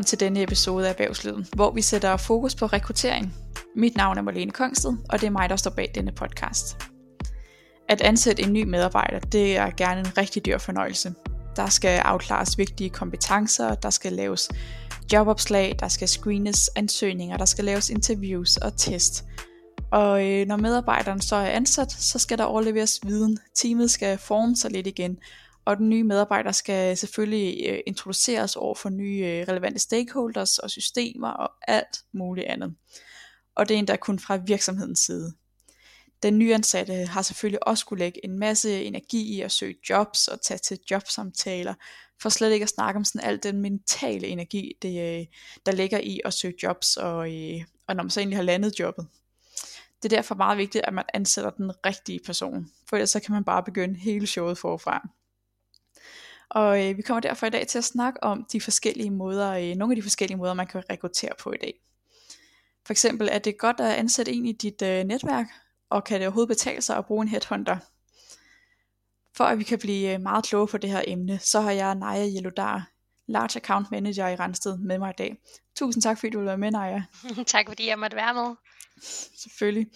velkommen til denne episode af Erhvervslivet, hvor vi sætter fokus på rekruttering. Mit navn er Marlene Kongsted, og det er mig, der står bag denne podcast. At ansætte en ny medarbejder, det er gerne en rigtig dyr fornøjelse. Der skal afklares vigtige kompetencer, der skal laves jobopslag, der skal screenes ansøgninger, der skal laves interviews og test. Og øh, når medarbejderen så er ansat, så skal der overleveres viden. Teamet skal forme sig lidt igen, og den nye medarbejder skal selvfølgelig øh, introduceres over for nye øh, relevante stakeholders og systemer og alt muligt andet. Og det er endda kun fra virksomhedens side. Den nyansatte har selvfølgelig også skulle lægge en masse energi i at søge jobs og tage til jobsamtaler, for slet ikke at snakke om sådan al den mentale energi, det, øh, der ligger i at søge jobs, og, øh, og når man så egentlig har landet jobbet. Det er derfor meget vigtigt, at man ansætter den rigtige person, for ellers så kan man bare begynde hele showet forfra. Og øh, vi kommer derfor i dag til at snakke om de forskellige måder, øh, nogle af de forskellige måder, man kan rekruttere på i dag. For eksempel er det godt at ansætte en i dit øh, netværk, og kan det overhovedet betale sig at bruge en headhunter? For at vi kan blive øh, meget kloge på det her emne, så har jeg Naja Jeludar, Large Account Manager i Randsted, med mig i dag. Tusind tak, fordi du vil være med, Naja. tak, fordi jeg måtte være med. Selvfølgelig.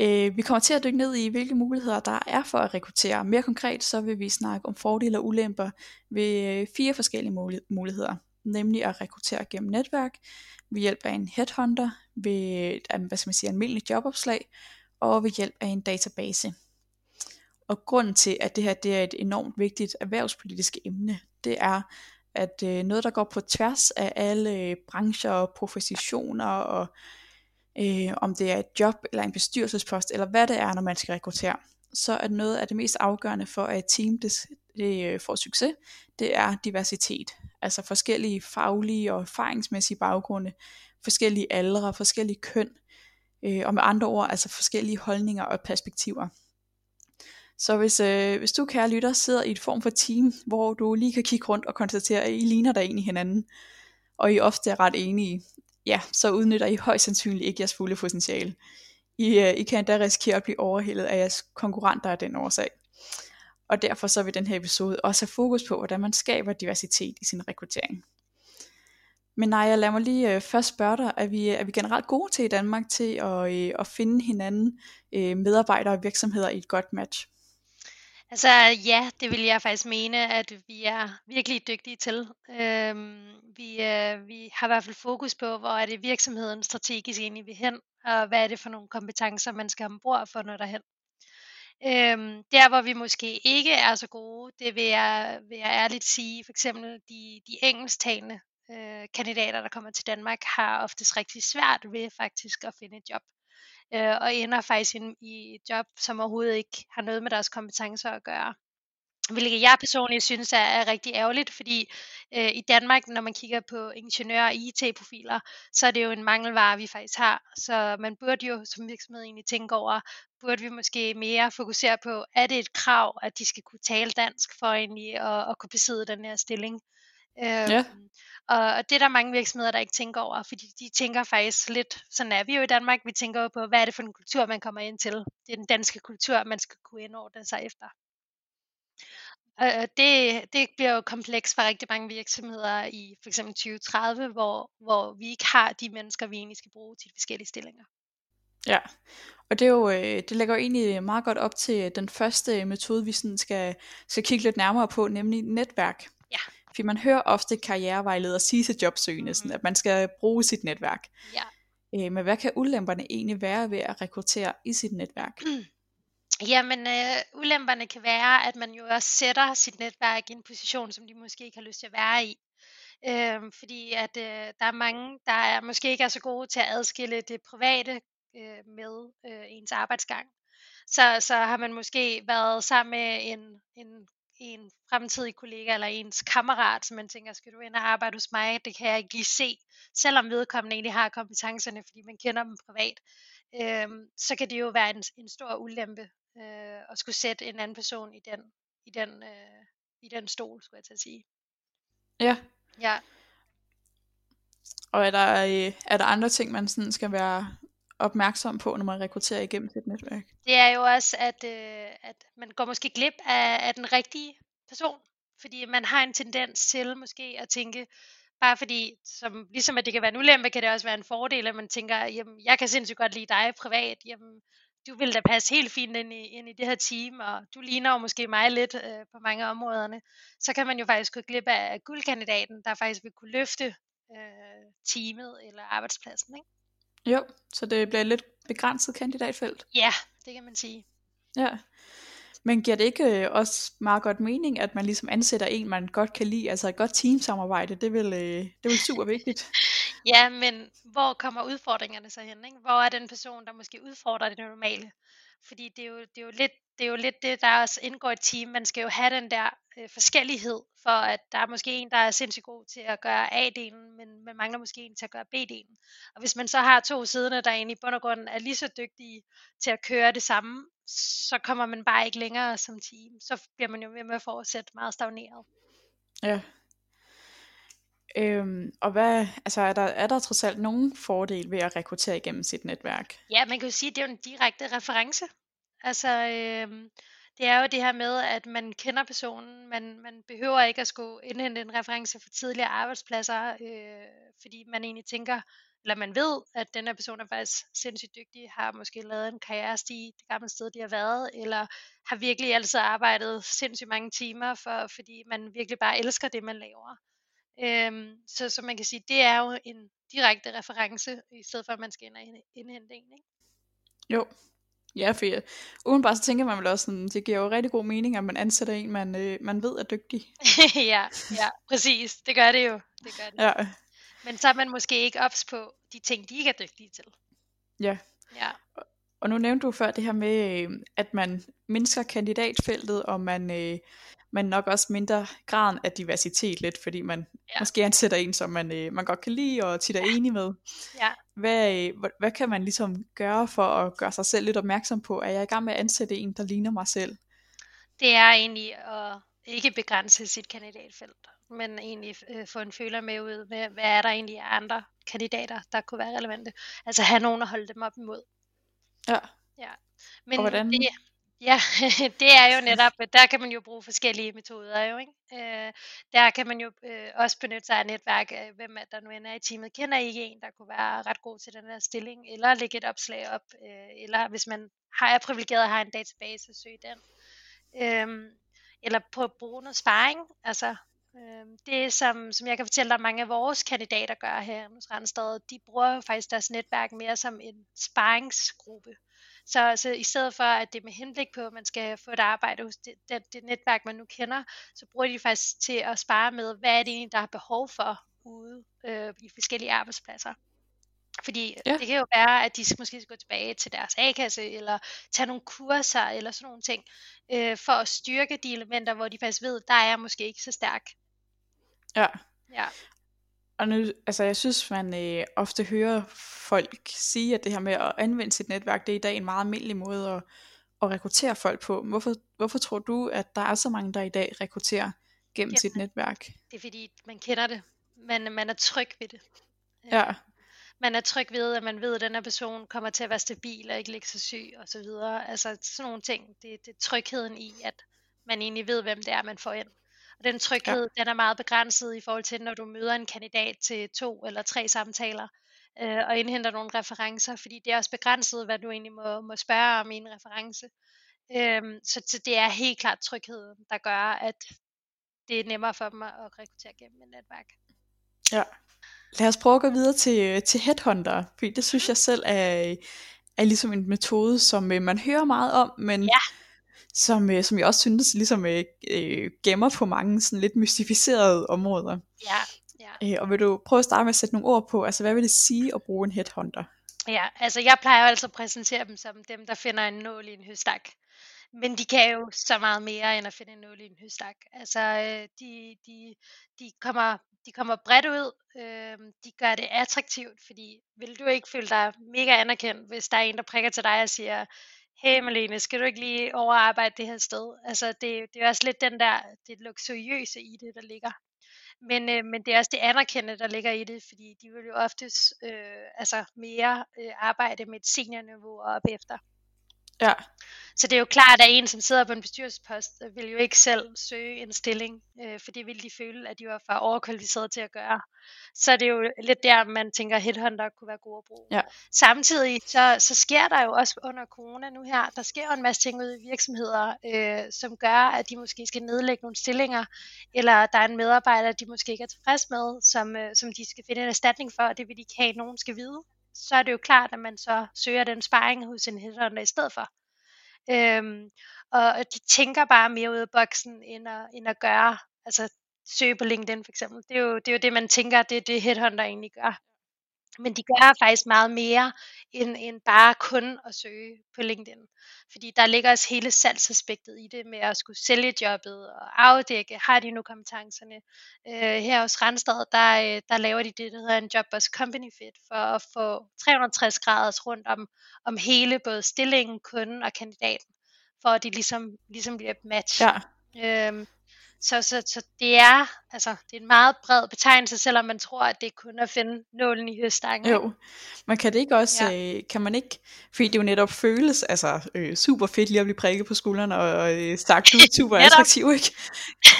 Øh, vi kommer til at dykke ned i, hvilke muligheder der er for at rekruttere. Mere konkret så vil vi snakke om fordele og ulemper ved øh, fire forskellige muligheder. Nemlig at rekruttere gennem netværk, ved hjælp af en headhunter, ved øh, hvad skal man sige, almindelig jobopslag, og ved hjælp af en database. Og grunden til, at det her det er et enormt vigtigt erhvervspolitisk emne, det er, at øh, noget, der går på tværs af alle øh, brancher og professioner og øh, øh, om det er et job eller en bestyrelsespost, eller hvad det er, når man skal rekruttere, så er noget af det mest afgørende for, at et team det, det øh, får succes, det er diversitet. Altså forskellige faglige og erfaringsmæssige baggrunde, forskellige aldre, forskellige køn, øh, og med andre ord, altså forskellige holdninger og perspektiver. Så hvis, øh, hvis du, kære lytter, sidder i et form for team, hvor du lige kan kigge rundt og konstatere, at I ligner der egentlig hinanden, og I ofte er ret enige, ja, så udnytter I højst sandsynligt ikke jeres fulde potentiale. I, øh, I kan endda risikere at blive overhældet af jeres konkurrenter af den årsag. Og derfor så vil den her episode også have fokus på, hvordan man skaber diversitet i sin rekruttering. Men nej, lad mig lige øh, først spørge dig, er vi, er vi generelt gode til i Danmark til at, uh, at finde hinanden, uh, medarbejdere og virksomheder i et godt match? Altså ja, det vil jeg faktisk mene, at vi er virkelig dygtige til. Øhm, vi, øh, vi har i hvert fald fokus på, hvor er det virksomheden strategisk egentlig vil hen, og hvad er det for nogle kompetencer, man skal have ombord for når derhen. Øhm, der hvor vi måske ikke er så gode, det vil jeg, vil jeg ærligt sige, for eksempel de, de engelsktalende øh, kandidater, der kommer til Danmark, har oftest rigtig svært ved faktisk at finde et job øh, og ender faktisk i, i et job, som overhovedet ikke har noget med deres kompetencer at gøre. Hvilket jeg personligt synes er, er rigtig ærgerligt, fordi øh, i Danmark, når man kigger på ingeniør- og IT-profiler, så er det jo en mangelvare, vi faktisk har. Så man burde jo som virksomhed egentlig tænke over, burde vi måske mere fokusere på, er det et krav, at de skal kunne tale dansk for egentlig at, at kunne besidde den her stilling? Ja. Øhm, og, og det er der mange virksomheder, der ikke tænker over, fordi de tænker faktisk lidt, sådan er vi jo i Danmark, vi tænker jo på, hvad er det for en kultur, man kommer ind til. Det er den danske kultur, man skal kunne indordne sig efter. Og det, det bliver jo kompleks for rigtig mange virksomheder i for eksempel 2030, hvor, hvor vi ikke har de mennesker, vi egentlig skal bruge til de forskellige stillinger. Ja, og det, er jo, øh, det lægger jo egentlig meget godt op til den første metode, vi sådan skal, skal kigge lidt nærmere på, nemlig netværk. Fordi man hører ofte karrierevejledere sige til jobsøgende, sådan, at man skal bruge sit netværk. Ja. Øh, men hvad kan ulemperne egentlig være ved at rekruttere i sit netværk? Jamen, øh, ulemperne kan være, at man jo også sætter sit netværk i en position, som de måske ikke har lyst til at være i. Øh, fordi at øh, der er mange, der er måske ikke er så gode til at adskille det private øh, med øh, ens arbejdsgang. Så, så har man måske været sammen med en, en en fremtidig kollega eller ens kammerat, som man tænker, skal du ind og arbejde hos mig? Det kan jeg ikke lige se, selvom vedkommende egentlig har kompetencerne, fordi man kender dem privat. Øhm, så kan det jo være en, en stor ulempe øh, at skulle sætte en anden person i den, i den, øh, i den stol, skulle jeg til at sige. Ja. Ja. Og er der, øh, er der andre ting, man sådan skal være opmærksom på, når man rekrutterer igennem sit netværk? Det er jo også, at, øh, at man går måske glip af, af den rigtige person, fordi man har en tendens til måske at tænke, Bare fordi, som, ligesom at det kan være en ulempe, kan det også være en fordel, at man tænker, jamen, jeg kan sindssygt godt lide dig privat, jamen, du vil da passe helt fint ind i, ind i det her team, og du ligner jo måske mig lidt øh, på mange af områderne, så kan man jo faktisk gå glip af guldkandidaten, der faktisk vil kunne løfte øh, teamet eller arbejdspladsen. Ikke? Jo, så det bliver et lidt begrænset kandidatfelt. Ja, det kan man sige. Ja. Men giver det ikke øh, også meget godt mening, at man ligesom ansætter en, man godt kan lide, altså et godt teamsamarbejde, det vil, øh, det vil super vigtigt. ja, men hvor kommer udfordringerne så hen? Ikke? Hvor er den person, der måske udfordrer det normale? Fordi det er jo, det er jo lidt det er jo lidt det, der også indgår i team. Man skal jo have den der øh, forskellighed, for at der er måske en, der er sindssygt god til at gøre A-delen, men man mangler måske en til at gøre B-delen. Og hvis man så har to siderne, der egentlig i bund og grund er lige så dygtige til at køre det samme, så kommer man bare ikke længere som team. Så bliver man jo ved med at fortsætte meget stagneret. Ja. Øhm, og hvad, altså er der, er der trods alt nogen fordel ved at rekruttere igennem sit netværk? Ja, man kan jo sige, at det er jo en direkte reference. Altså, øhm, det er jo det her med, at man kender personen, man, man behøver ikke at skulle indhente en reference fra tidligere arbejdspladser, øh, fordi man egentlig tænker, eller man ved, at den her person er faktisk sindssygt dygtig, har måske lavet en karrierestige det gamle sted, de har været, eller har virkelig altid arbejdet sindssygt mange timer, for, fordi man virkelig bare elsker det, man laver. Øhm, så, så man kan sige, det er jo en direkte reference, i stedet for at man skal ind og indhente en. Ikke? Jo, Ja, for ja. udenbart så tænker man vel også sådan, det giver jo rigtig god mening, at man ansætter en, man, øh, man ved er dygtig. ja, ja, præcis. Det gør det jo. Det gør det. Ja. Men så er man måske ikke ops på de ting, de ikke er dygtige til. Ja. Ja. Og nu nævnte du før det her med, øh, at man mindsker kandidatfeltet, og man, øh, man nok også mindre graden af diversitet lidt, fordi man ja. måske ansætter en, som man, øh, man godt kan lide og tit er ja. enig med. Ja. Hvad, øh, hvad, hvad kan man ligesom gøre for at gøre sig selv lidt opmærksom på, at jeg er i gang med at ansætte en, der ligner mig selv? Det er egentlig at ikke begrænse sit kandidatfelt, men egentlig øh, få en føler med ud med, hvad er der egentlig af andre kandidater, der kunne være relevante. Altså have nogen at holde dem op imod. Ja. ja. Men og hvordan? Det, Ja, det er jo netop, øh, der kan man jo bruge forskellige metoder jo, ikke? Øh, der kan man jo øh, også benytte sig af netværk, øh, hvem er der nu end er i teamet. Kender I ikke en, der kunne være ret god til den her stilling, eller lægge et opslag op, øh, eller hvis man har, er privilegeret og har en database, så søg den. Øh, eller på at bruge noget sparring, altså øhm, det som, som jeg kan fortælle dig, mange af vores kandidater gør her hos Randstad, de bruger jo faktisk deres netværk mere som en sparringsgruppe. Så, så i stedet for, at det er med henblik på, at man skal få et arbejde hos det, det, det netværk, man nu kender, så bruger de faktisk til at spare med, hvad er det egentlig, der er behov for ude øh, i forskellige arbejdspladser. Fordi ja. det kan jo være, at de måske skal gå tilbage til deres A-kasse, eller tage nogle kurser, eller sådan nogle ting, øh, for at styrke de elementer, hvor de faktisk ved, der er jeg måske ikke så stærk. Ja. Ja. Og nu, altså jeg synes, man øh, ofte hører folk sige, at det her med at anvende sit netværk, det er i dag en meget almindelig måde at, at rekruttere folk på. Hvorfor, hvorfor tror du, at der er så mange, der i dag rekrutterer gennem ja, sit netværk? Det er fordi, man kender det. Man, man er tryg ved det. Ja. Man er tryg ved, at man ved, at den her person kommer til at være stabil og ikke ligge så syg og så videre. Altså sådan nogle ting. Det, det er trygheden i, at man egentlig ved, hvem det er, man får ind. Og den tryghed, ja. den er meget begrænset i forhold til, når du møder en kandidat til to eller tre samtaler øh, og indhenter nogle referencer, fordi det er også begrænset, hvad du egentlig må, må spørge om i en reference. Øhm, så, så det er helt klart trygheden, der gør, at det er nemmere for dem at rekruttere gennem et netværk. Ja. Lad os prøve at gå videre til, til headhunter, fordi det synes jeg selv er, er ligesom en metode, som øh, man hører meget om, men ja som, øh, som jeg også synes ligesom øh, øh, gemmer på mange sådan lidt mystificerede områder. Ja, ja. Øh, og vil du prøve at starte med at sætte nogle ord på, altså hvad vil det sige at bruge en headhunter? Ja, altså jeg plejer jo altså at præsentere dem som dem, der finder en nål i en høstak. Men de kan jo så meget mere end at finde en nål i en høstak. Altså øh, de, de, de, kommer, de kommer bredt ud, øh, de gør det attraktivt, fordi vil du ikke føle dig mega anerkendt, hvis der er en, der prikker til dig og siger, hey Malene, skal du ikke lige overarbejde det her sted? Altså det, det er også lidt den der, det luksuriøse i det, der ligger. Men, øh, men det er også det anerkendte, der ligger i det, fordi de vil jo oftest øh, altså mere øh, arbejde med et seniorniveau op efter. Ja. Så det er jo klart, at en, som sidder på en bestyrelsespost, vil jo ikke selv søge en stilling, øh, for det vil de føle, at de var for overkvalificeret til at gøre. Så er det jo lidt der, man tænker, at headhunter kunne være gode at bruge. Ja. Samtidig så, så sker der jo også under corona nu her, der sker jo en masse ting ude i virksomheder, øh, som gør, at de måske skal nedlægge nogle stillinger, eller der er en medarbejder, de måske ikke er tilfreds med, som, øh, som de skal finde en erstatning for, og det vil de ikke have, at nogen skal vide. Så er det jo klart, at man så søger den sparring hos en headhunter i stedet for. Øhm, og de tænker bare mere ud af boksen, end at, end at gøre, altså søge på LinkedIn for eksempel. Det er jo det, er jo det man tænker, det er det headhunter egentlig gør. Men de gør faktisk meget mere, end, end bare kun at søge på LinkedIn. Fordi der ligger også hele salgsaspektet i det med at skulle sælge jobbet og afdække, har de nu kompetencerne. Øh, her hos Randstad, der, øh, der laver de det, der hedder en Jobbers Company Fit, for at få 360 graders rundt om, om hele både stillingen, kunden og kandidaten, for at de ligesom, ligesom bliver et match. Ja. Øhm, så, så, så det er altså det er en meget bred betegnelse, selvom man tror, at det kun er at finde nålen i høstangen. Jo, men kan det ikke også, ja. øh, kan man ikke, fordi det jo netop føles altså øh, super fedt lige at blive prikket på skuldrene og, og øh, sagt ud super attraktiv, ikke?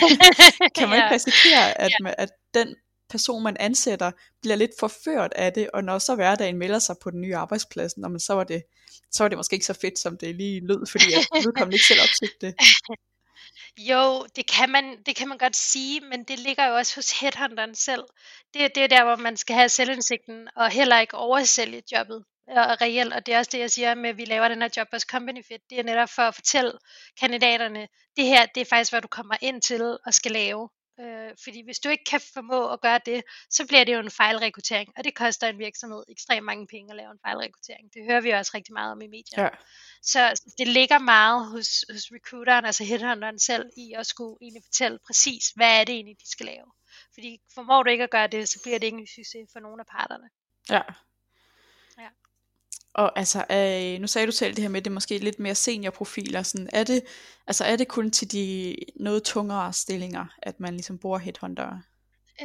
kan man ja. ikke risikere, at, ja. at den person, man ansætter, bliver lidt forført af det, og når så hverdagen melder sig på den nye arbejdsplads, når man så var det, så var det måske ikke så fedt, som det lige lød, fordi at vedkommende ikke selv opsøgte det. Jo, det kan man, det kan man godt sige, men det ligger jo også hos headhunteren selv. Det, det er der, hvor man skal have selvindsigten, og heller ikke oversælge jobbet og reelt, og det er også det, jeg siger med, at vi laver den her Jobbers Company Fit, det er netop for at fortælle kandidaterne, det her, det er faktisk, hvad du kommer ind til og skal lave. Øh, fordi hvis du ikke kan formå at gøre det, så bliver det jo en fejlrekruttering, og det koster en virksomhed ekstremt mange penge at lave en fejlrekruttering. Det hører vi også rigtig meget om i medierne. Ja. Så det ligger meget hos, hos recruiteren, altså headhunteren selv, i at skulle egentlig fortælle præcis, hvad er det egentlig, de skal lave. Fordi formår du ikke at gøre det, så bliver det ikke en succes for nogen af parterne. Ja. ja. Og altså, øh, nu sagde du selv det her med, at det er måske lidt mere seniorprofiler. Sådan, er, det, altså, er det kun til de noget tungere stillinger, at man ligesom bruger headhunter?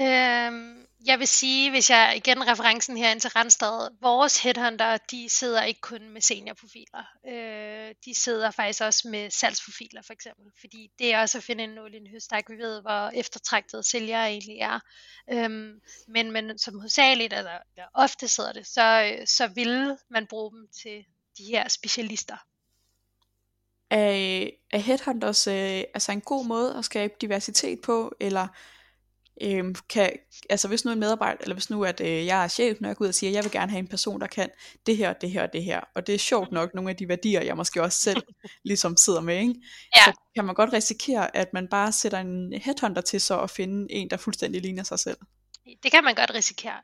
Øhm, jeg vil sige, hvis jeg igen referencen her ind til Randstad, vores headhunter, de sidder ikke kun med seniorprofiler. Øh, de sidder faktisk også med salgsprofiler for eksempel, fordi det er også at finde en nål i en høstak. Vi ved, hvor eftertragtede sælgere egentlig er. Øhm, men, men som hovedsageligt, altså ja, ofte sidder det, så, så vil man bruge dem til de her specialister. Er, er headhunters øh, altså en god måde at skabe diversitet på, eller Øhm, kan, altså hvis nu en medarbejder, eller hvis nu at øh, jeg er chef, når jeg går ud og siger, at jeg vil gerne have en person, der kan det her, det her, det her, og det er sjovt nok nogle af de værdier, jeg måske også selv ligesom sidder med, ikke? Ja. så kan man godt risikere, at man bare sætter en headhunter til så at finde en, der fuldstændig ligner sig selv. Det kan man godt risikere.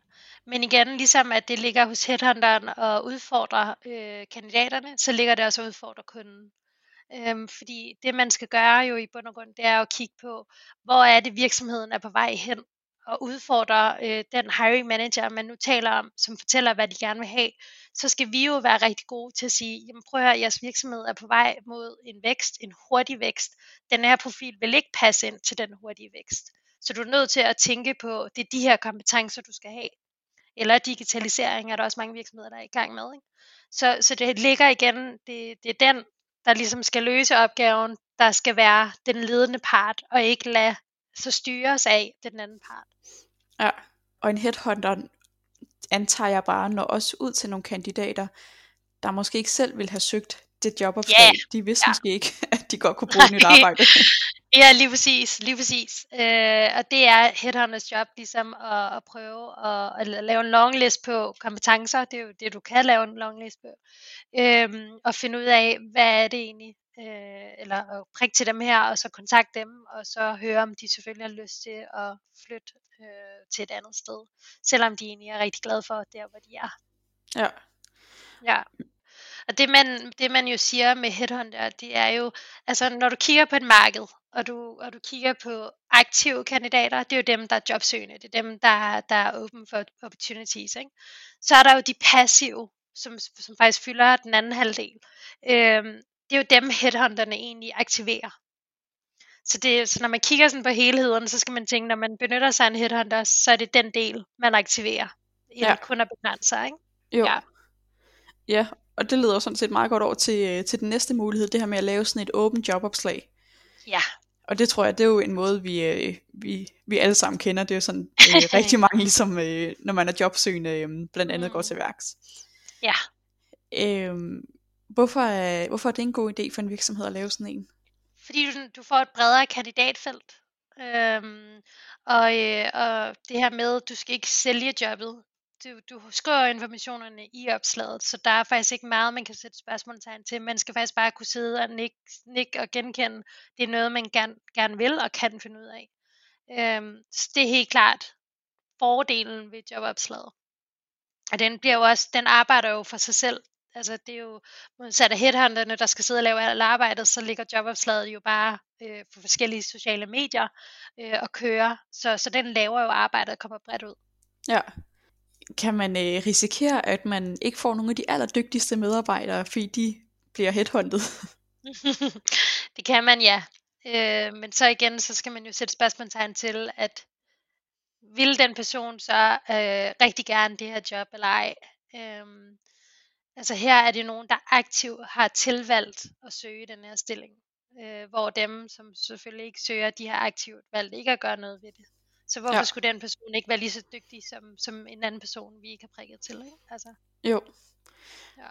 Men igen, ligesom at det ligger hos headhunteren og udfordrer øh, kandidaterne, så ligger det også at udfordre kunden. Øhm, fordi det man skal gøre jo i bund og grund, det er at kigge på, hvor er det virksomheden er på vej hen, og udfordrer øh, den hiring manager, man nu taler om, som fortæller, hvad de gerne vil have, så skal vi jo være rigtig gode til at sige, jamen prøv at høre, jeres virksomhed er på vej mod en vækst, en hurtig vækst. Den her profil vil ikke passe ind til den hurtige vækst. Så du er nødt til at tænke på, det er de her kompetencer, du skal have. Eller digitalisering er der også mange virksomheder, der er i gang med. Ikke? Så, så det ligger igen, det, det er den der ligesom skal løse opgaven, der skal være den ledende part, og ikke lade så styres af den anden part. Ja, og en headhunter antager jeg bare når også ud til nogle kandidater, der måske ikke selv vil have søgt det jobopslag. Yeah. De vidste ja. måske ikke, at de godt kunne bruge nyt arbejde. ja, lige præcis. Lige præcis. Øh, og det er headhunters job, ligesom at, at prøve at, at lave en longlist på kompetencer. Det er jo det, du kan lave en longlist på. Øh, og finde ud af, hvad er det egentlig, øh, eller at prikke til dem her, og så kontakte dem, og så høre, om de selvfølgelig har lyst til at flytte øh, til et andet sted. Selvom de egentlig er rigtig glade for der, hvor de er. Ja. Ja. Og det man, det man jo siger med headhunter, det er jo, altså når du kigger på et marked, og du, og du kigger på aktive kandidater, det er jo dem, der er jobsøgende, det er dem, der, der er open for opportunities. Ikke? Så er der jo de passive, som, som faktisk fylder den anden halvdel. Øhm, det er jo dem, headhunterne egentlig aktiverer. Så, det, så når man kigger sådan på helheden, så skal man tænke, når man benytter sig af en headhunter, så er det den del, man aktiverer, ja. kun at begrænse sig. Ikke? Jo. Ja. ja, og det leder sådan set meget godt over til, øh, til den næste mulighed, det her med at lave sådan et åbent jobopslag. Ja. Og det tror jeg, det er jo en måde, vi, øh, vi, vi alle sammen kender. Det er jo sådan øh, rigtig mange, ligesom øh, når man er jobsøgende, øh, blandt andet mm. går til værks. Ja. Øh, hvorfor, er, hvorfor er det en god idé for en virksomhed at lave sådan en? Fordi du, du får et bredere kandidatfelt. Øhm, og, øh, og det her med, du skal ikke sælge jobbet. Du, du skriver informationerne i opslaget, så der er faktisk ikke meget, man kan sætte spørgsmålstegn til. Man skal faktisk bare kunne sidde og nikke, nik og genkende. Det er noget, man gerne, gerne vil og kan finde ud af. Øhm, så det er helt klart fordelen ved jobopslaget. Og den bliver jo også, den arbejder jo for sig selv. Altså det er jo modsat af headhunterne, der skal sidde og lave alt arbejdet, så ligger jobopslaget jo bare øh, på forskellige sociale medier øh, og kører. Så, så den laver jo arbejdet og kommer bredt ud. Ja. Kan man øh, risikere, at man ikke får nogle af de allerdygtigste medarbejdere, fordi de bliver headhunted? det kan man, ja. Øh, men så igen, så skal man jo sætte spørgsmålstegn til, at vil den person så øh, rigtig gerne det her job eller ej? Øh, Altså her er det nogen, der aktivt har tilvalgt at søge den her stilling. Øh, hvor dem, som selvfølgelig ikke søger, de har aktivt valgt ikke at gøre noget ved det. Så hvorfor ja. skulle den person ikke være lige så dygtig som, som en anden person, vi ikke har prikket til? Ikke? Altså. Jo. Ja.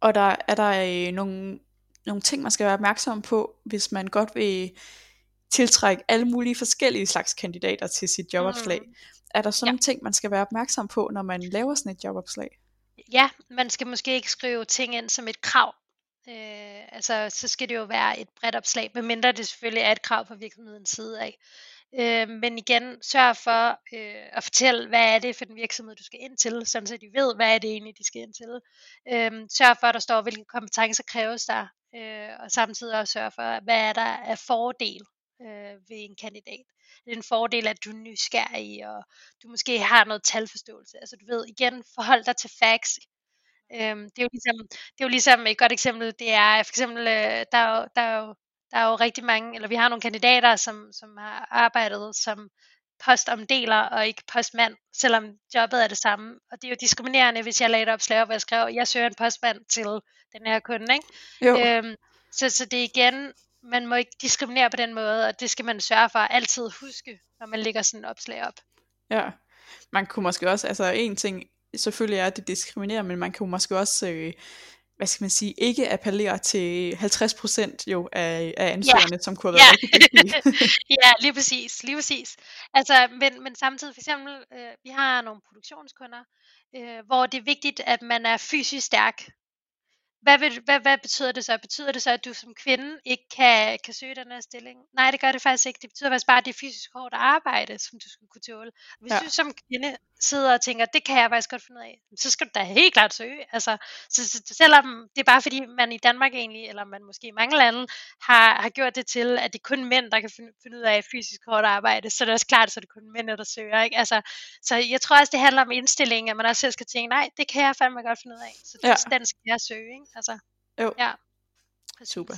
Og der er der øh, nogle, nogle ting, man skal være opmærksom på, hvis man godt vil tiltrække alle mulige forskellige slags kandidater til sit jobopslag. Mm. Er der sådan ja. nogle ting, man skal være opmærksom på, når man laver sådan et jobopslag? ja, man skal måske ikke skrive ting ind som et krav. Øh, altså, så skal det jo være et bredt opslag, medmindre det selvfølgelig er et krav fra virksomhedens side af. Øh, men igen, sørg for øh, at fortælle, hvad er det for den virksomhed, du skal ind til, sådan så de ved, hvad er det egentlig, de skal ind til. Øh, sørg for, at der står, hvilke kompetencer kræves der, øh, og samtidig også sørg for, hvad er der af fordel øh, ved en kandidat. Det er en fordel, at du er nysgerrig, og du måske har noget talforståelse. Altså du ved, igen, forhold dig til facts. Øhm, det, er jo ligesom, det er jo ligesom et godt eksempel, det er for eksempel, der, er der, er jo, der er jo rigtig mange, eller vi har nogle kandidater, som, som har arbejdet som postomdeler og ikke postmand, selvom jobbet er det samme. Og det er jo diskriminerende, hvis jeg lagde et opslag op, hvor jeg skrev, jeg søger en postmand til den her kunde. Ikke? Jo. Øhm, så, så det er igen, man må ikke diskriminere på den måde, og det skal man sørge for at altid huske, når man lægger sådan et opslag op. Ja, man kunne måske også, altså en ting, selvfølgelig er det diskriminere, men man kunne måske også, øh, hvad skal man sige, ikke appellere til 50% jo af, af ansøgerne, ja. som kunne have været ja. rigtig ja, lige præcis, lige præcis. Altså, men, men samtidig for eksempel, øh, vi har nogle produktionskunder, øh, hvor det er vigtigt, at man er fysisk stærk hvad, vil, hvad, hvad betyder det så? Betyder det så, at du som kvinde ikke kan, kan søge den her stilling? Nej, det gør det faktisk ikke. Det betyder faktisk bare, at det er fysisk hårdt arbejde, som du skal kunne tåle. Hvis ja. du som kvinde sidder og tænker, det kan jeg faktisk godt finde ud af, så skal du da helt klart søge. Altså, så, så, selvom det er bare fordi, man i Danmark egentlig, eller man måske i mange lande, har, har gjort det til, at det er kun mænd, der kan finde, finde ud af fysisk hårdt arbejde, så er det også klart, så det er kun mænd, der søger. Ikke? Altså, så jeg tror også, det handler om indstilling, at man også selv skal tænke, nej, det kan jeg fandme godt finde ud af. Så ja. den skal jeg søge. Ikke? Altså, jo. Ja. Præcis. Super.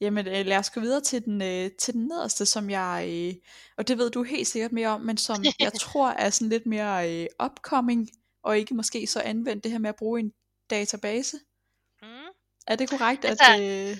Jamen øh, lad os gå videre til den, øh, til den nederste, som jeg, øh, og det ved du helt sikkert mere om, men som jeg tror er sådan lidt mere øh, upcoming, og ikke måske så anvendt det her med at bruge en database. Mm. Er det korrekt? Altså, at, øh...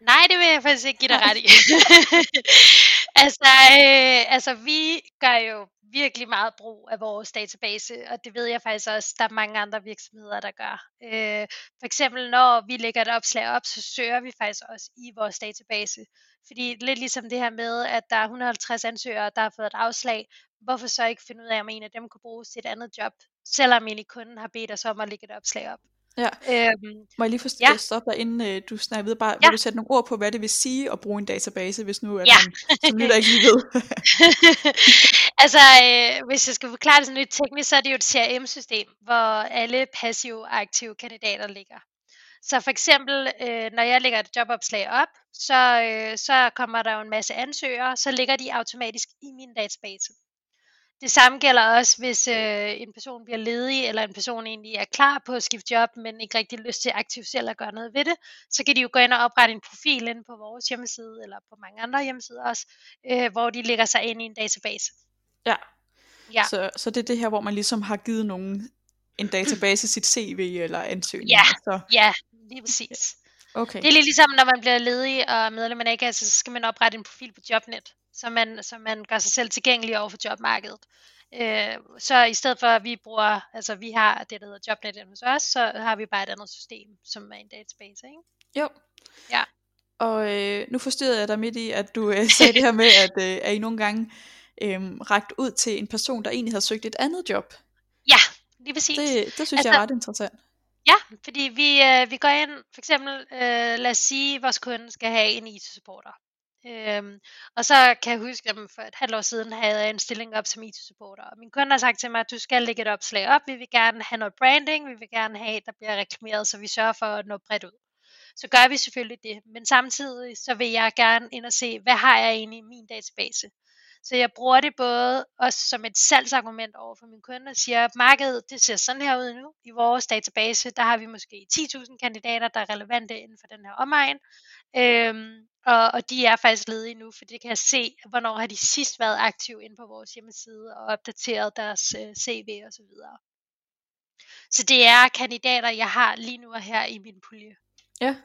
Nej, det vil jeg faktisk ikke give dig ret i. altså, øh, altså, vi gør jo virkelig meget brug af vores database, og det ved jeg faktisk også, der er mange andre virksomheder, der gør. Øh, for eksempel når vi lægger et opslag op, så søger vi faktisk også i vores database. Fordi lidt ligesom det her med, at der er 150 ansøgere, der har fået et afslag, hvorfor så ikke finde ud af, om en af dem kunne bruges til et andet job, selvom egentlig kunden har bedt os om at lægge et opslag op. Ja. Øhm, Må jeg lige få ja. stoppe dig, inden uh, du snakker videre? Bare, ja. Vil du sætte nogle ord på, hvad det vil sige at bruge en database, hvis nu at ja. man som lytter ikke lige ved? altså, øh, hvis jeg skal forklare det sådan lidt teknisk, så er det jo et CRM-system, hvor alle passive og aktive kandidater ligger. Så for eksempel, øh, når jeg lægger et jobopslag op, så, øh, så kommer der jo en masse ansøgere, så ligger de automatisk i min database. Det samme gælder også, hvis øh, en person bliver ledig, eller en person egentlig er klar på at skifte job, men ikke rigtig lyst til aktivt selv at gøre noget ved det, så kan de jo gå ind og oprette en profil inde på vores hjemmeside, eller på mange andre hjemmesider også, øh, hvor de lægger sig ind i en database. Ja, ja. Så, så det er det her, hvor man ligesom har givet nogen en database sit CV eller ansøgning. Ja, så. ja lige præcis. Okay. Det er lidt ligesom, når man bliver ledig og medlem af a så skal man oprette en profil på Jobnet, så man, så man gør sig selv tilgængelig over for jobmarkedet. Øh, så i stedet for at vi bruger, altså vi har det, der hedder Jobnet hos os, så har vi bare et andet system, som er en database, ikke? Jo. Ja. Og øh, nu forstyrrede jeg dig midt i, at du øh, sagde det her med, at, øh, at I nogle gange øh, ragt ud til en person, der egentlig havde søgt et andet job. Ja, lige præcis. Det, det synes Altså- jeg er ret interessant. Ja, fordi vi, øh, vi går ind, for eksempel, øh, lad os sige, at vores kunde skal have en IT-supporter. Øhm, og så kan jeg huske, at for et halvt år siden havde jeg en stilling op som IT-supporter. Og min kunde har sagt til mig, at du skal lægge et opslag op. Vi vil gerne have noget branding. Vi vil gerne have, at der bliver reklameret, så vi sørger for at nå bredt ud. Så gør vi selvfølgelig det. Men samtidig så vil jeg gerne ind og se, hvad har jeg egentlig i min database. Så jeg bruger det både også som et salgsargument over for min kunde og siger, at markedet det ser sådan her ud nu. I vores database, der har vi måske 10.000 kandidater, der er relevante inden for den her omegn. Øhm, og, og de er faktisk ledige nu, for det kan jeg se, hvornår har de sidst været aktive inde på vores hjemmeside og opdateret deres øh, CV og så videre. Så det er kandidater, jeg har lige nu og her i min pulje. Ja.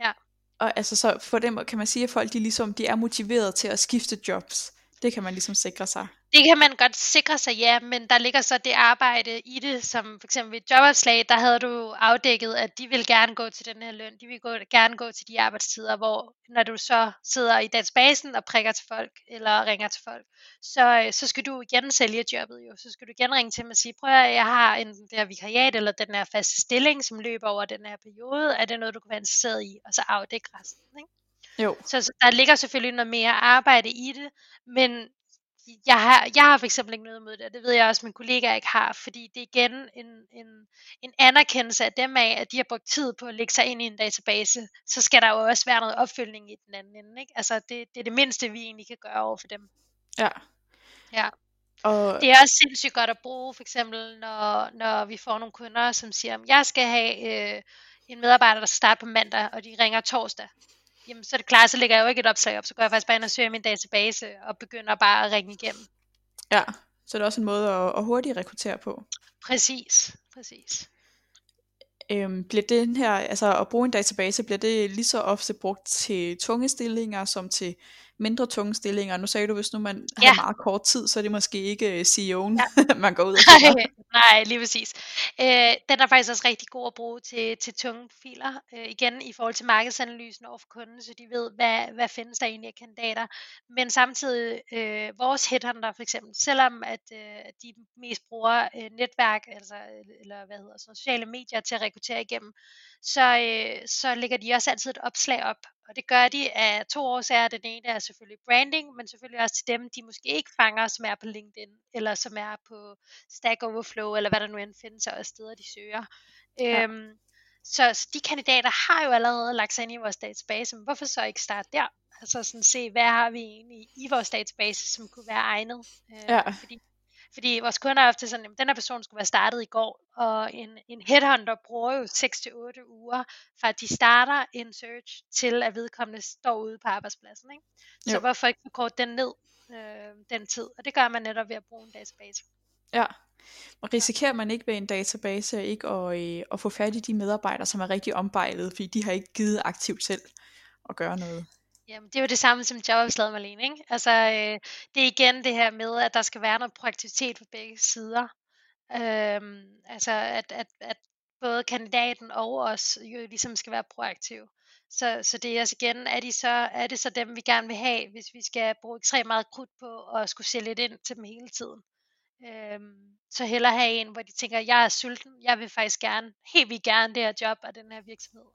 Ja. Og altså så for dem kan man sige, at folk de ligesom, de er motiveret til at skifte jobs. Det kan man ligesom sikre sig. Det kan man godt sikre sig, ja, men der ligger så det arbejde i det, som for eksempel ved jobopslag, der havde du afdækket, at de vil gerne gå til den her løn, de vil gå, gerne gå til de arbejdstider, hvor når du så sidder i databasen og prikker til folk, eller ringer til folk, så, øh, så skal du igen sælge jobbet jo, så skal du igen ringe til dem og sige, prøv at jeg har en det her vikariat, eller den her faste stilling, som løber over den her periode, er det noget, du kan være interesseret i, og så afdække resten, ikke? Jo. Så så der ligger selvfølgelig noget mere arbejde i det, men jeg har, jeg har for eksempel ikke noget imod det, og det ved jeg også, at mine kollegaer ikke har, fordi det er igen en, en, en anerkendelse af dem af, at de har brugt tid på at lægge sig ind i en database, så skal der jo også være noget opfølgning i den anden ende. Ikke? Altså det, det er det mindste, vi egentlig kan gøre over for dem. Ja. Ja. Og Det er også sindssygt godt at bruge, for eksempel når, når vi får nogle kunder, som siger, at jeg skal have øh, en medarbejder, der skal starte på mandag, og de ringer torsdag. Jamen så er det klart, så lægger jeg jo ikke et opslag op, så går jeg faktisk bare ind og søger min database, og begynder bare at ringe igennem. ja, så det er også en måde at, at hurtigt rekruttere på. Præcis, præcis. Øhm, bliver den her, altså at bruge en database, bliver det lige så ofte brugt til tunge stillinger som til mindre tunge stillinger? Nu sagde du, hvis nu man ja. har meget kort tid, så er det måske ikke øh, CEO'en, Ja. man går ud og finder. Nej, lige præcis. Øh, den er faktisk også rigtig god at bruge til, til tunge filer. Øh, igen i forhold til markedsanalysen over for kunden, så de ved, hvad, hvad findes der egentlig af kandidater. Men samtidig, øh, vores headhunter for eksempel, selvom at øh, de mest bruger øh, netværk, altså, eller hvad hedder sociale medier til at rekruttere igennem, så, øh, så lægger de også altid et opslag op. Og det gør de af to årsager. Den ene er selvfølgelig branding, men selvfølgelig også til dem, de måske ikke fanger, som er på LinkedIn, eller som er på Stack Overflow, eller hvad der nu end findes af steder, de søger. Ja. Øhm, så, så de kandidater har jo allerede lagt sig ind i vores database, men hvorfor så ikke starte der? Altså sådan se, hvad har vi egentlig i vores database, som kunne være egnet? Øh, Ja. Fordi, fordi vores kunder er ofte sådan, at den her person skulle være startet i går, og en, en headhunter bruger jo 6-8 uger, fra at de starter en search, til at vedkommende står ude på arbejdspladsen. Ikke? Så Jo. hvorfor ikke forkorte den ned, øh, den tid? Og det gør man netop ved at bruge en database. Ja. Og risikerer man ikke ved en database ikke at, øh, at få fat i de medarbejdere, som er rigtig ombejlet, fordi de har ikke givet aktivt selv at gøre noget? Jamen, det er jo det samme som jobopslaget, Marlene. Ikke? Altså, øh, det er igen det her med, at der skal være noget proaktivitet på begge sider. Øhm, altså, at, at, at både kandidaten og os jo ligesom skal være proaktive. Så, så det er også igen, er, de så, er det så dem, vi gerne vil have, hvis vi skal bruge ekstremt meget krudt på at skulle sælge lidt ind til dem hele tiden. Øhm, så hellere have en, hvor de tænker, jeg er sulten, jeg vil faktisk gerne, helt vildt gerne det her job og den her virksomhed.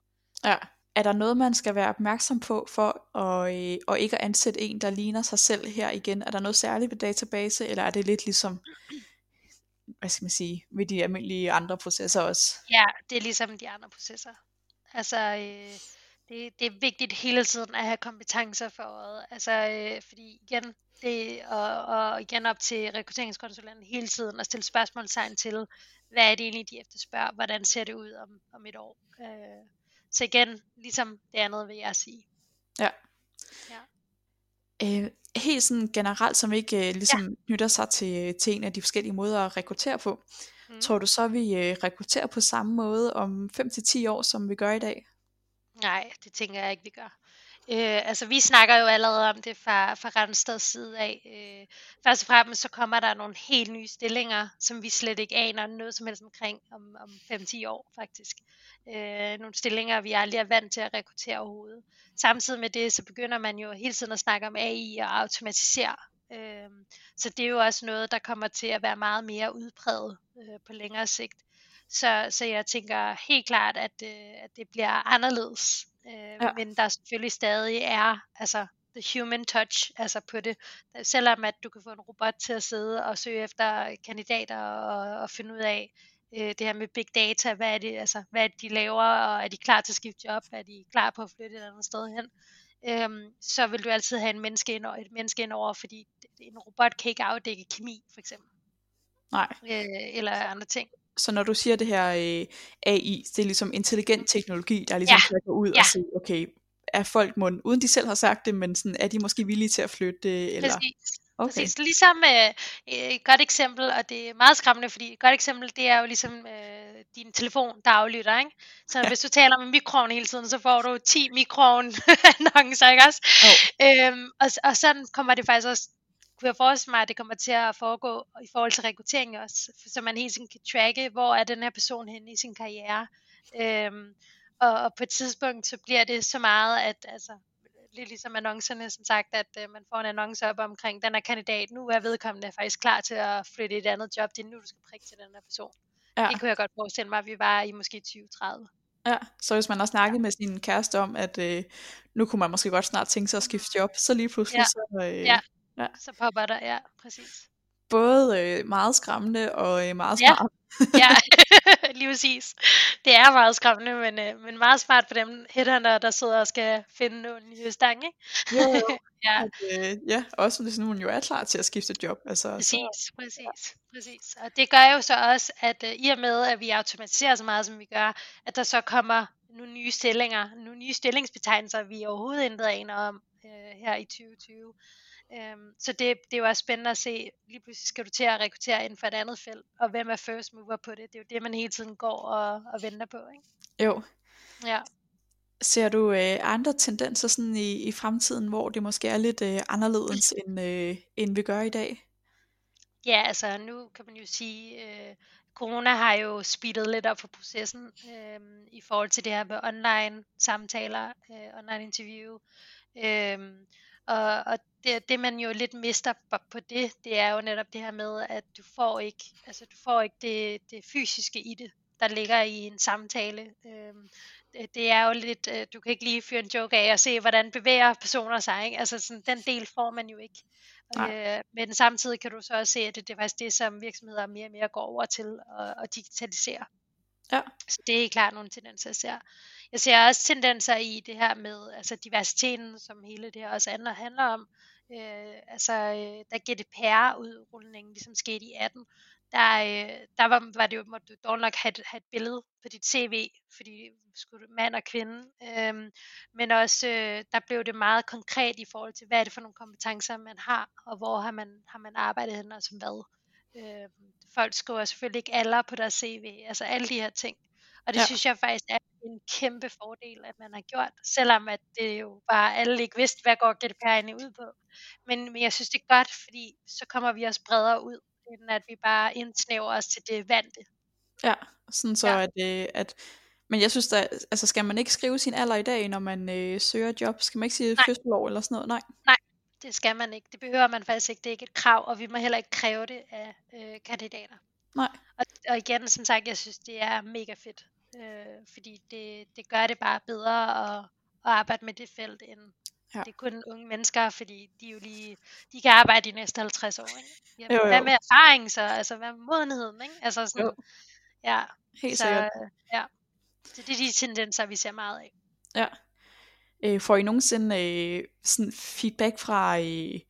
Ja. Er der noget, man skal være opmærksom på for at, øh, at ikke at ansætte en, der ligner sig selv her igen? Er der noget særligt ved database, eller er det lidt ligesom, hvad skal man sige, ved de almindelige andre processer også? Ja, det er ligesom de andre processer. Altså, øh, det, det er vigtigt hele tiden at have kompetencer for øjet. Altså, øh, fordi igen, det, og, og igen op til rekrutteringskonsulenten hele tiden at stille spørgsmålstegn til, hvad er det egentlig, de efterspørger, hvordan ser det ud om, om et år. Øh, så igen, ligesom det andet vil jeg sige. Ja. Ja. Øh, helt sådan generelt, som ikke øh, ligesom ja. knytter sig til, til en af de forskellige måder at rekruttere på, mm. tror du så, vi øh, rekrutterer på samme måde om 5-10 år, som vi gør i dag? Nej, det tænker jeg ikke, vi gør. Øh, altså vi snakker jo allerede om det fra, fra Randstads side af. Øh, først og fremmest så kommer der nogle helt nye stillinger, som vi slet ikke aner noget som helst omkring om, om 5-10 år faktisk. Øh, nogle stillinger, vi aldrig er vant til at rekruttere overhovedet. Samtidig med det, så begynder man jo hele tiden at snakke om AI og automatisere. Øh, så det er jo også noget, der kommer til at være meget mere udpræget øh, på længere sigt. Så, så jeg tænker helt klart, at, øh, at det bliver anderledes. Øh, ja. Men der selvfølgelig stadig er altså the human touch altså på det. Selvom at du kan få en robot til at sidde og søge efter kandidater og, og finde ud af øh, det her med big data, hvad er det, altså, hvad er det, de laver, og er de klar til at skifte job, er de klar på at flytte et andet sted hen, øhm, så vil du altid have en menneske ind, et menneske ind over, fordi en robot kan ikke afdække kemi, for eksempel. Nej. Øh, eller andre ting. Så når du siger det her øh, AI, det er ligesom intelligent teknologi, der ligesom ja. kan gå ud ja. og se, okay, er folk må, uden de selv har sagt det, men sådan, er de måske villige til at flytte? Eller? Præcis. Okay. Præcis. Ligesom øh, et godt eksempel, og det er meget skræmmende, fordi et godt eksempel, det er jo ligesom øh, din telefon, der aflytter, ikke? Så ja. hvis du taler med mikroovn hele tiden, så får du 10 mikroovn annoncer, ikke også? Oh. Øhm, og, og sådan kommer det faktisk også kunne jeg forestille mig, at det kommer til at foregå i forhold til rekruttering også, så man hele tiden kan tracke, hvor er den her person henne i sin karriere. Øhm, og, og på et tidspunkt, så bliver det så meget, at altså, lidt ligesom annoncerne, som sagt, at øh, man får en annonce op omkring den her kandidat, nu er vedkommende faktisk klar til at flytte et andet job, det er nu, du skal prikke til den her person. Ja. Det kunne jeg godt forestille mig, at vi var i måske 2030. Ja, så hvis man har snakket ja. med sin kæreste om, at øh, nu kunne man måske godt snart tænke sig at skifte job, så lige pludselig ja. så, øh, ja. Ja. Så popper der, ja, præcis. Både øh, meget skræmmende og øh, meget smart. Ja, ja. lige præcis. Det er meget skræmmende, men, øh, men meget smart for dem headhunter, der sidder og skal finde nogle nye stang, ikke? Jo, jo. ja. At, øh, ja, også hvis hun jo er klar til at skifte job. Altså, præcis, så, præcis, ja. præcis. Og det gør jo så også, at øh, i og med, at vi automatiserer så meget, som vi gør, at der så kommer nogle nye stillinger, nogle nye stillingsbetegnelser, vi overhovedet intet aner om øh, her i 2020. Øhm, så det, det er jo også spændende at se, lige pludselig skal du til at rekruttere inden for et andet felt, og hvem er first mover på det? Det er jo det, man hele tiden går og, og venter på, ikke? Jo. Ja. Ser du øh, andre tendenser sådan i, i fremtiden, hvor det måske er lidt øh, anderledes, end, øh, end vi gør i dag? Ja, altså nu kan man jo sige, øh, corona har jo speedet lidt op for processen øh, i forhold til det her med online samtaler, øh, online interview. Øh, og, og det, det man jo lidt mister på det, det er jo netop det her med, at du får ikke, altså du får ikke det, det fysiske i det, der ligger i en samtale. Øhm, det, det er jo lidt, øh, du kan ikke lige fyre en joke af og se, hvordan bevæger personer sig. Ikke? Altså sådan, den del får man jo ikke. Øh, men samtidig kan du så også se, at det, det er faktisk det, som virksomheder mere og mere går over til at, at digitalisere. Ja. Så det er klart nogle tendenser, jeg ser. Jeg ser også tendenser i det her med altså diversiteten, som hele det her også handler om. Øh, altså, øh, da GDPR-udrulningen ligesom skete i 18, der, øh, der var, var det jo, måtte du dog nok have, have et billede på dit CV, fordi skulle du mand og kvinde. Øhm, men også, øh, der blev det meget konkret i forhold til, hvad er det for nogle kompetencer, man har, og hvor har man, har man arbejdet hen og som hvad. Øhm, folk skriver selvfølgelig ikke alder på deres CV, altså alle de her ting. Og det ja. synes jeg faktisk er en kæmpe fordel, at man har gjort, selvom at det jo bare alle ikke vidste, hvad går GDPR egentlig ud på. Men, men jeg synes, det er godt, fordi så kommer vi også bredere ud, end at vi bare indsnæver os til det vante. Ja, sådan så ja. at, øh, at men jeg synes da, altså skal man ikke skrive sin alder i dag, når man øh, søger job? Skal man ikke sige fødselsår eller sådan noget? Nej. Nej, det skal man ikke. Det behøver man faktisk ikke. Det er ikke et krav, og vi må heller ikke kræve det af øh, kandidater. Nej. Og, og igen, som sagt, jeg synes, det er mega fedt. Øh, fordi det, det gør det bare bedre at, at arbejde med det felt, end ja. det er kun unge mennesker, fordi de jo lige, de kan arbejde de næste 50 år. Ikke? Jamen, jo, jo. Hvad med erfaring så? Altså, hvad med modenheden? Ikke? Altså sådan, jo. Ja. Helt så, sikkert. Ja. Så det er de tendenser, vi ser meget af. Ja. Øh, får I nogensinde øh, sådan feedback fra, øh,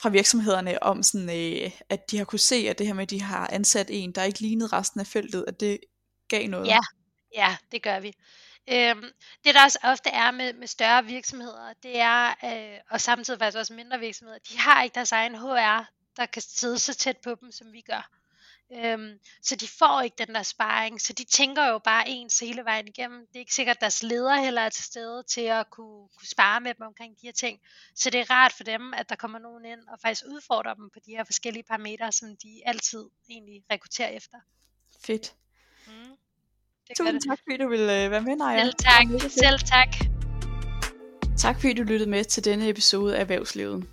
fra virksomhederne om, sådan, øh, at de har kunne se, at det her med, at de har ansat en, der ikke lignede resten af feltet, at det gav noget? Ja, ja det gør vi. Øhm, det der også ofte er med, med større virksomheder, det er, øh, og samtidig faktisk også mindre virksomheder, de har ikke deres egen HR, der kan sidde så tæt på dem, som vi gør. Øhm, så de får ikke den der sparring, så de tænker jo bare ens hele vejen igennem. Det er ikke sikkert, at deres leder heller er til stede til at kunne, kunne spare med dem omkring de her ting. Så det er rart for dem, at der kommer nogen ind og faktisk udfordrer dem på de her forskellige parametre, som de altid egentlig rekrutterer efter. Fedt. Mm. Det Tusind tak, fordi du ville øh, være med, Naja. Selv tak. Selv tak. Tak fordi du lyttede med til denne episode af Erhvervslivet.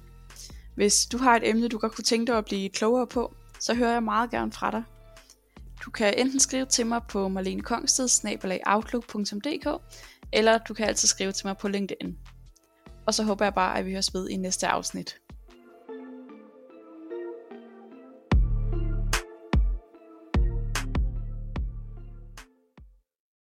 Hvis du har et emne, du godt kunne tænke dig at blive klogere på, så hører jeg meget gerne fra dig. Du kan enten skrive til mig på marlenekongsted, eller du kan altid skrive til mig på LinkedIn. Og så håber jeg bare, at vi høres ved i næste afsnit.